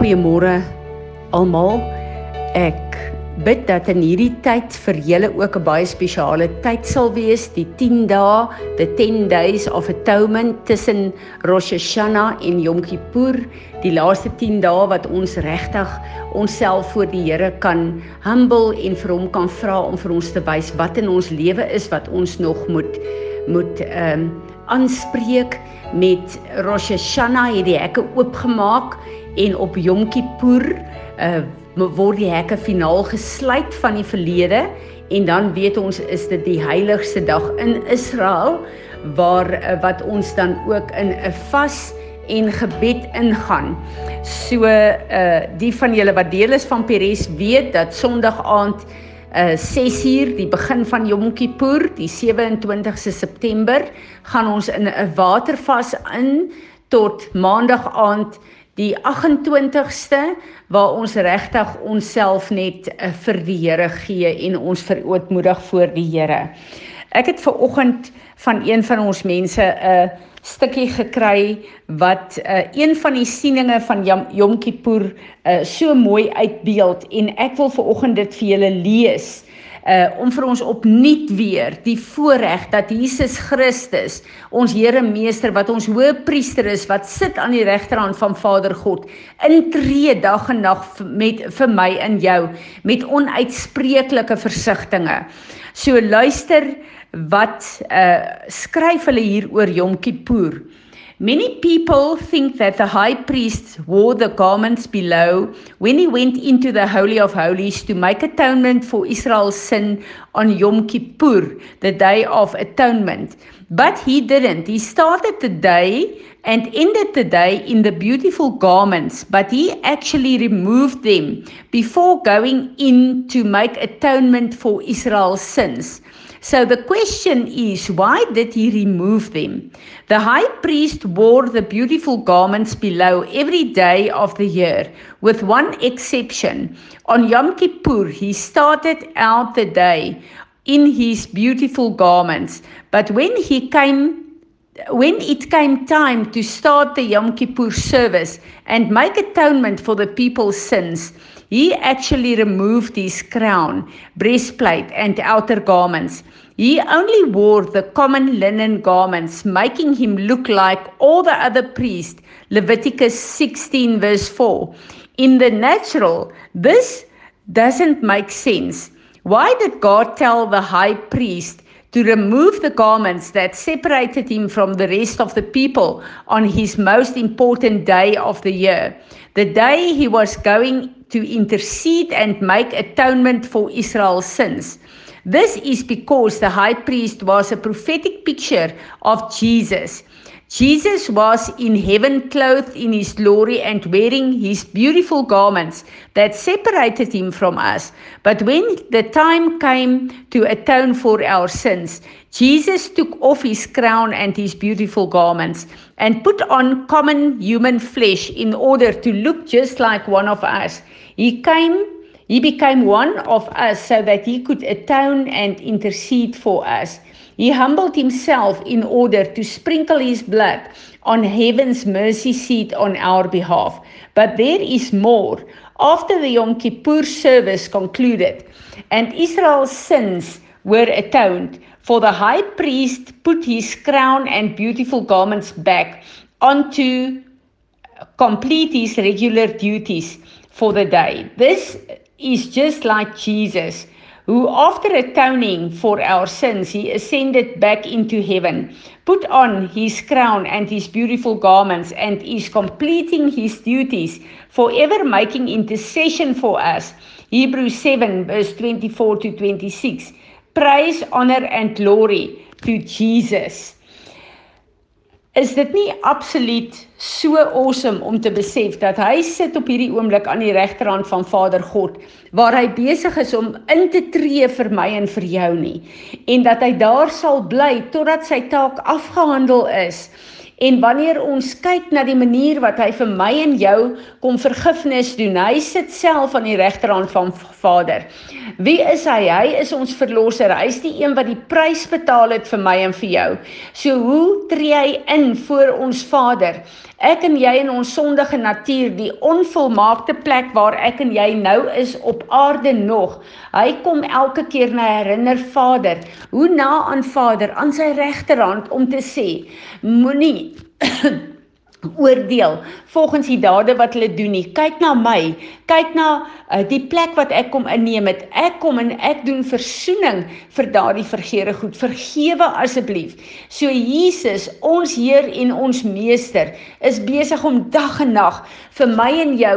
Goeiemôre almal. Ek bid dat in hierdie tyd vir julle ook 'n baie spesiale tyd sal wees, die 10 dae, the 10 days of atonement tussen Rosh Hashanah en Yom Kippur, die laaste 10 dae wat ons regtig onsself voor die Here kan humble en vir hom kan vra om vir ons te wys wat in ons lewe is wat ons nog moet moet ehm um, aanspreek met Rosh Hashanah het die hekke oopgemaak en op Yom Kippur uh word die hekke finaal gesluit van die verlede en dan weet ons is dit die heiligste dag in Israel waar uh, wat ons dan ook in 'n vas en gebed ingaan. So uh die van julle wat deel is van Peres weet dat Sondag aand uh 6 uur die begin van Yom Kippur, die 27ste September, gaan ons in 'n watervas in tot Maandag aand die 28ste waar ons regtig onsself net uh, vir die Here gee en ons verootmoedig voor die Here. Ek het ver oggend van een van ons mense 'n uh, stukkie gekry wat uh, een van die sieninge van Yom Kippur uh, so mooi uitbeeld en ek wil ver oggend dit vir julle lees uh om vir ons opnuut weer die voorreg dat Jesus Christus, ons Here Meester wat ons Hoëpriester is wat sit aan die regterhand van Vader God, intree dag en nag met vir my en jou met onuitspreeklike versigtings. So luister wat uh skryf hulle hier oor Yom Kippur. Many people think that the high priest wore the garments below when he went into the Holy of Holies to make atonement for Israel's sin on Yom Kippur, the day of atonement. But he didn't. He started the day and ended the day in the beautiful garments, but he actually removed them before going in to make atonement for Israel's sins. So the question is, why did he remove them? The high priest wore the beautiful garments below every day of the year, with one exception. On Yom Kippur, he started out the day in his beautiful garments, but when he came when it came time to start the Yom Kippur service and make atonement for the people's sins, he actually removed his crown, breastplate, and outer garments. He only wore the common linen garments, making him look like all the other priests. Leviticus 16, verse 4. In the natural, this doesn't make sense. Why did God tell the high priest to remove the garments that separated him from the rest of the people on his most important day of the year? The day he was going to intercede and make atonement for Israel's sins. This is because the high priest was a prophetic picture of Jesus. Jesus was in heaven clothed in his glory and wearing his beautiful garments that separated him from us. But when the time came to atone for our sins, Jesus took off his crown and his beautiful garments and put on common human flesh in order to look just like one of us. He came he became one of us so that he could atone and intercede for us. He humbled himself in order to sprinkle his blood on heaven's mercy seat on our behalf. But there is more. After the Yom Kippur service concluded and Israel's sins were atoned, for the high priest put his crown and beautiful garments back onto complete his regular duties for the day. This is just like Jesus who, after atoning for our sins, he ascended back into heaven, put on his crown and his beautiful garments, and is completing his duties, forever making intercession for us. Hebrews 7, verse 24 to 26. Praise, honor, and glory to Jesus. Is dit nie absoluut so awesome om te besef dat hy sit op hierdie oomblik aan die regterhand van Vader God waar hy besig is om in te tree vir my en vir jou nie en dat hy daar sal bly totdat sy taak afgehandel is En wanneer ons kyk na die manier wat hy vir my en jou kom vergifnis doen, hy sit self aan die regterhand van Vader. Wie is hy? Hy is ons verlosser. Hy's die een wat die prys betaal het vir my en vir jou. So hoe tree hy in voor ons Vader? Ek en jy in ons sondige natuur, die onvolmaakte plek waar ek en jy nou is op aarde nog. Hy kom elke keer na herinner Vader, hoe na aan Vader aan sy regterhand om te sê: Moenie oordeel volgens die dade wat hulle doen nie. Kyk na my. Kyk na uh, die plek wat ek kom inneem het. Ek kom en ek doen verzoening vir daardie vergeere goed. Vergewe asseblief. So Jesus, ons Heer en ons Meester, is besig om dag en nag vir my en jou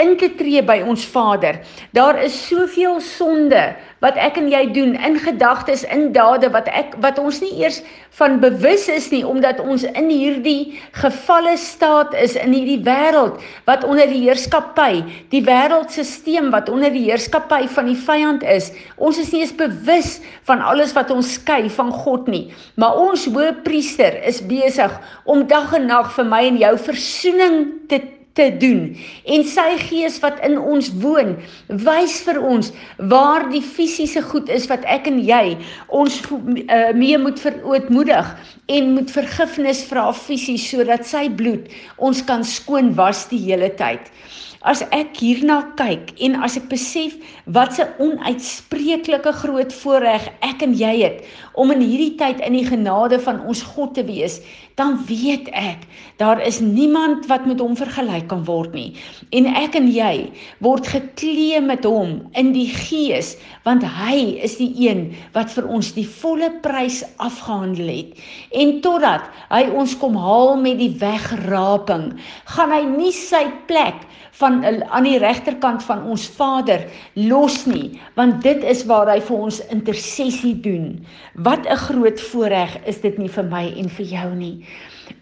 in te tree by ons Vader. Daar is soveel sonde wat ek en jy doen in gedagtes, in dade wat ek wat ons nie eers van bewus is nie omdat ons in hierdie gevalle staat is in hierdie wêreld wat onder die heerskappy, die wêreldstelsel wat onder die heerskappy van die vyand is. Ons is nie eens bewus van alles wat ons skei van God nie. Maar ons hoëpriester is besig om dag en nag vir my en jou verzoening te te doen. En sy gees wat in ons woon wys vir ons waar die fisiese goed is wat ek en jy ons uh, mee moet verootmoedig en moet vergifnis vra fisies sodat sy bloed ons kan skoon was die hele tyd As ek hierna kyk en as ek besef wat 'n onuitspreeklike groot voorreg ek en jy het om in hierdie tyd in die genade van ons God te wees, dan weet ek daar is niemand wat met hom vergelyk kan word nie. En ek en jy word geklee met hom in die gees, want hy is die een wat vir ons die volle prys afgehandel het. En totdat hy ons kom haal met die wegraping, gaan hy nie sy plek van aan die regterkant van ons Vader los nie, want dit is waar hy vir ons intersessie doen. Wat 'n groot voorreg is dit nie vir my en vir jou nie.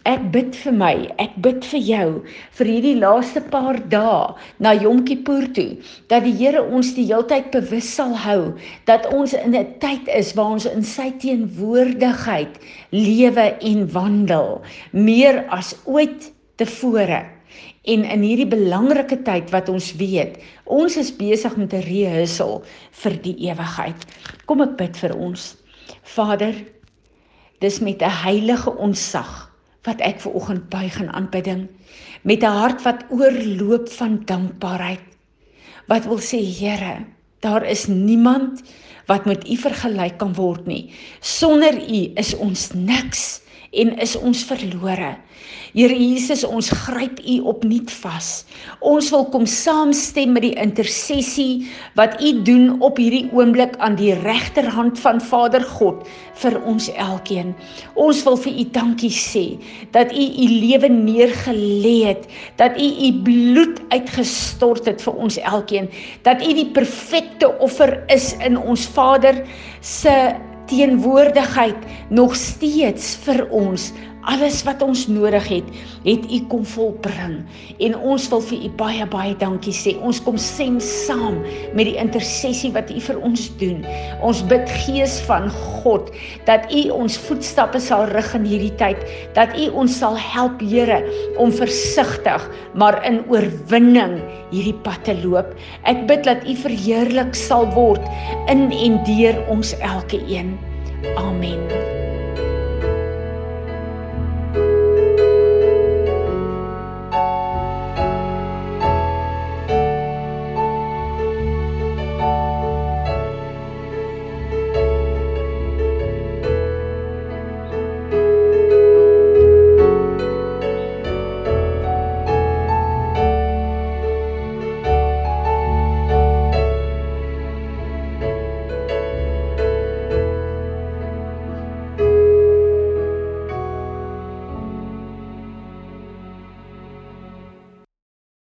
Ek bid vir my, ek bid vir jou vir hierdie laaste paar dae na Yom Kippur toe dat die Here ons die heeltyd bewus sal hou dat ons in 'n tyd is waar ons in sy teenwoordigheid lewe en wandel meer as ooit tevore. En in hierdie belangrike tyd wat ons weet, ons is besig met 'n rehearsal vir die ewigheid. Kom ek bid vir ons. Vader, dis met 'n heilige onsag wat ek ver oggend buig in aanbidding, met 'n hart wat oorloop van dankbaarheid. Wat wil sê, Here, daar is niemand wat met U vergelyk kan word nie. Sonder U is ons niks en is ons verlore. Here Jesus, ons gryp U opnuut vas. Ons wil kom saamstem met die intersessie wat U doen op hierdie oomblik aan die regterhand van Vader God vir ons elkeen. Ons wil vir U dankie sê dat U U lewe neergelê het, dat U U bloed uitgestort het vir ons elkeen, dat U die perfekte offer is in ons Vader se teenwoordigheid nog steeds vir ons alles wat ons nodig het, het U kom volbring. En ons wil vir U baie baie dankie sê. Ons kom stem saam met die intersessie wat U vir ons doen. Ons bid Gees van God dat U ons voetstappe sal rig in hierdie tyd, dat U ons sal help, Here, om versigtig maar in oorwinning hierdie pad te loop. Ek bid dat U verheerlik sal word in en deur ons elkeen. Amen.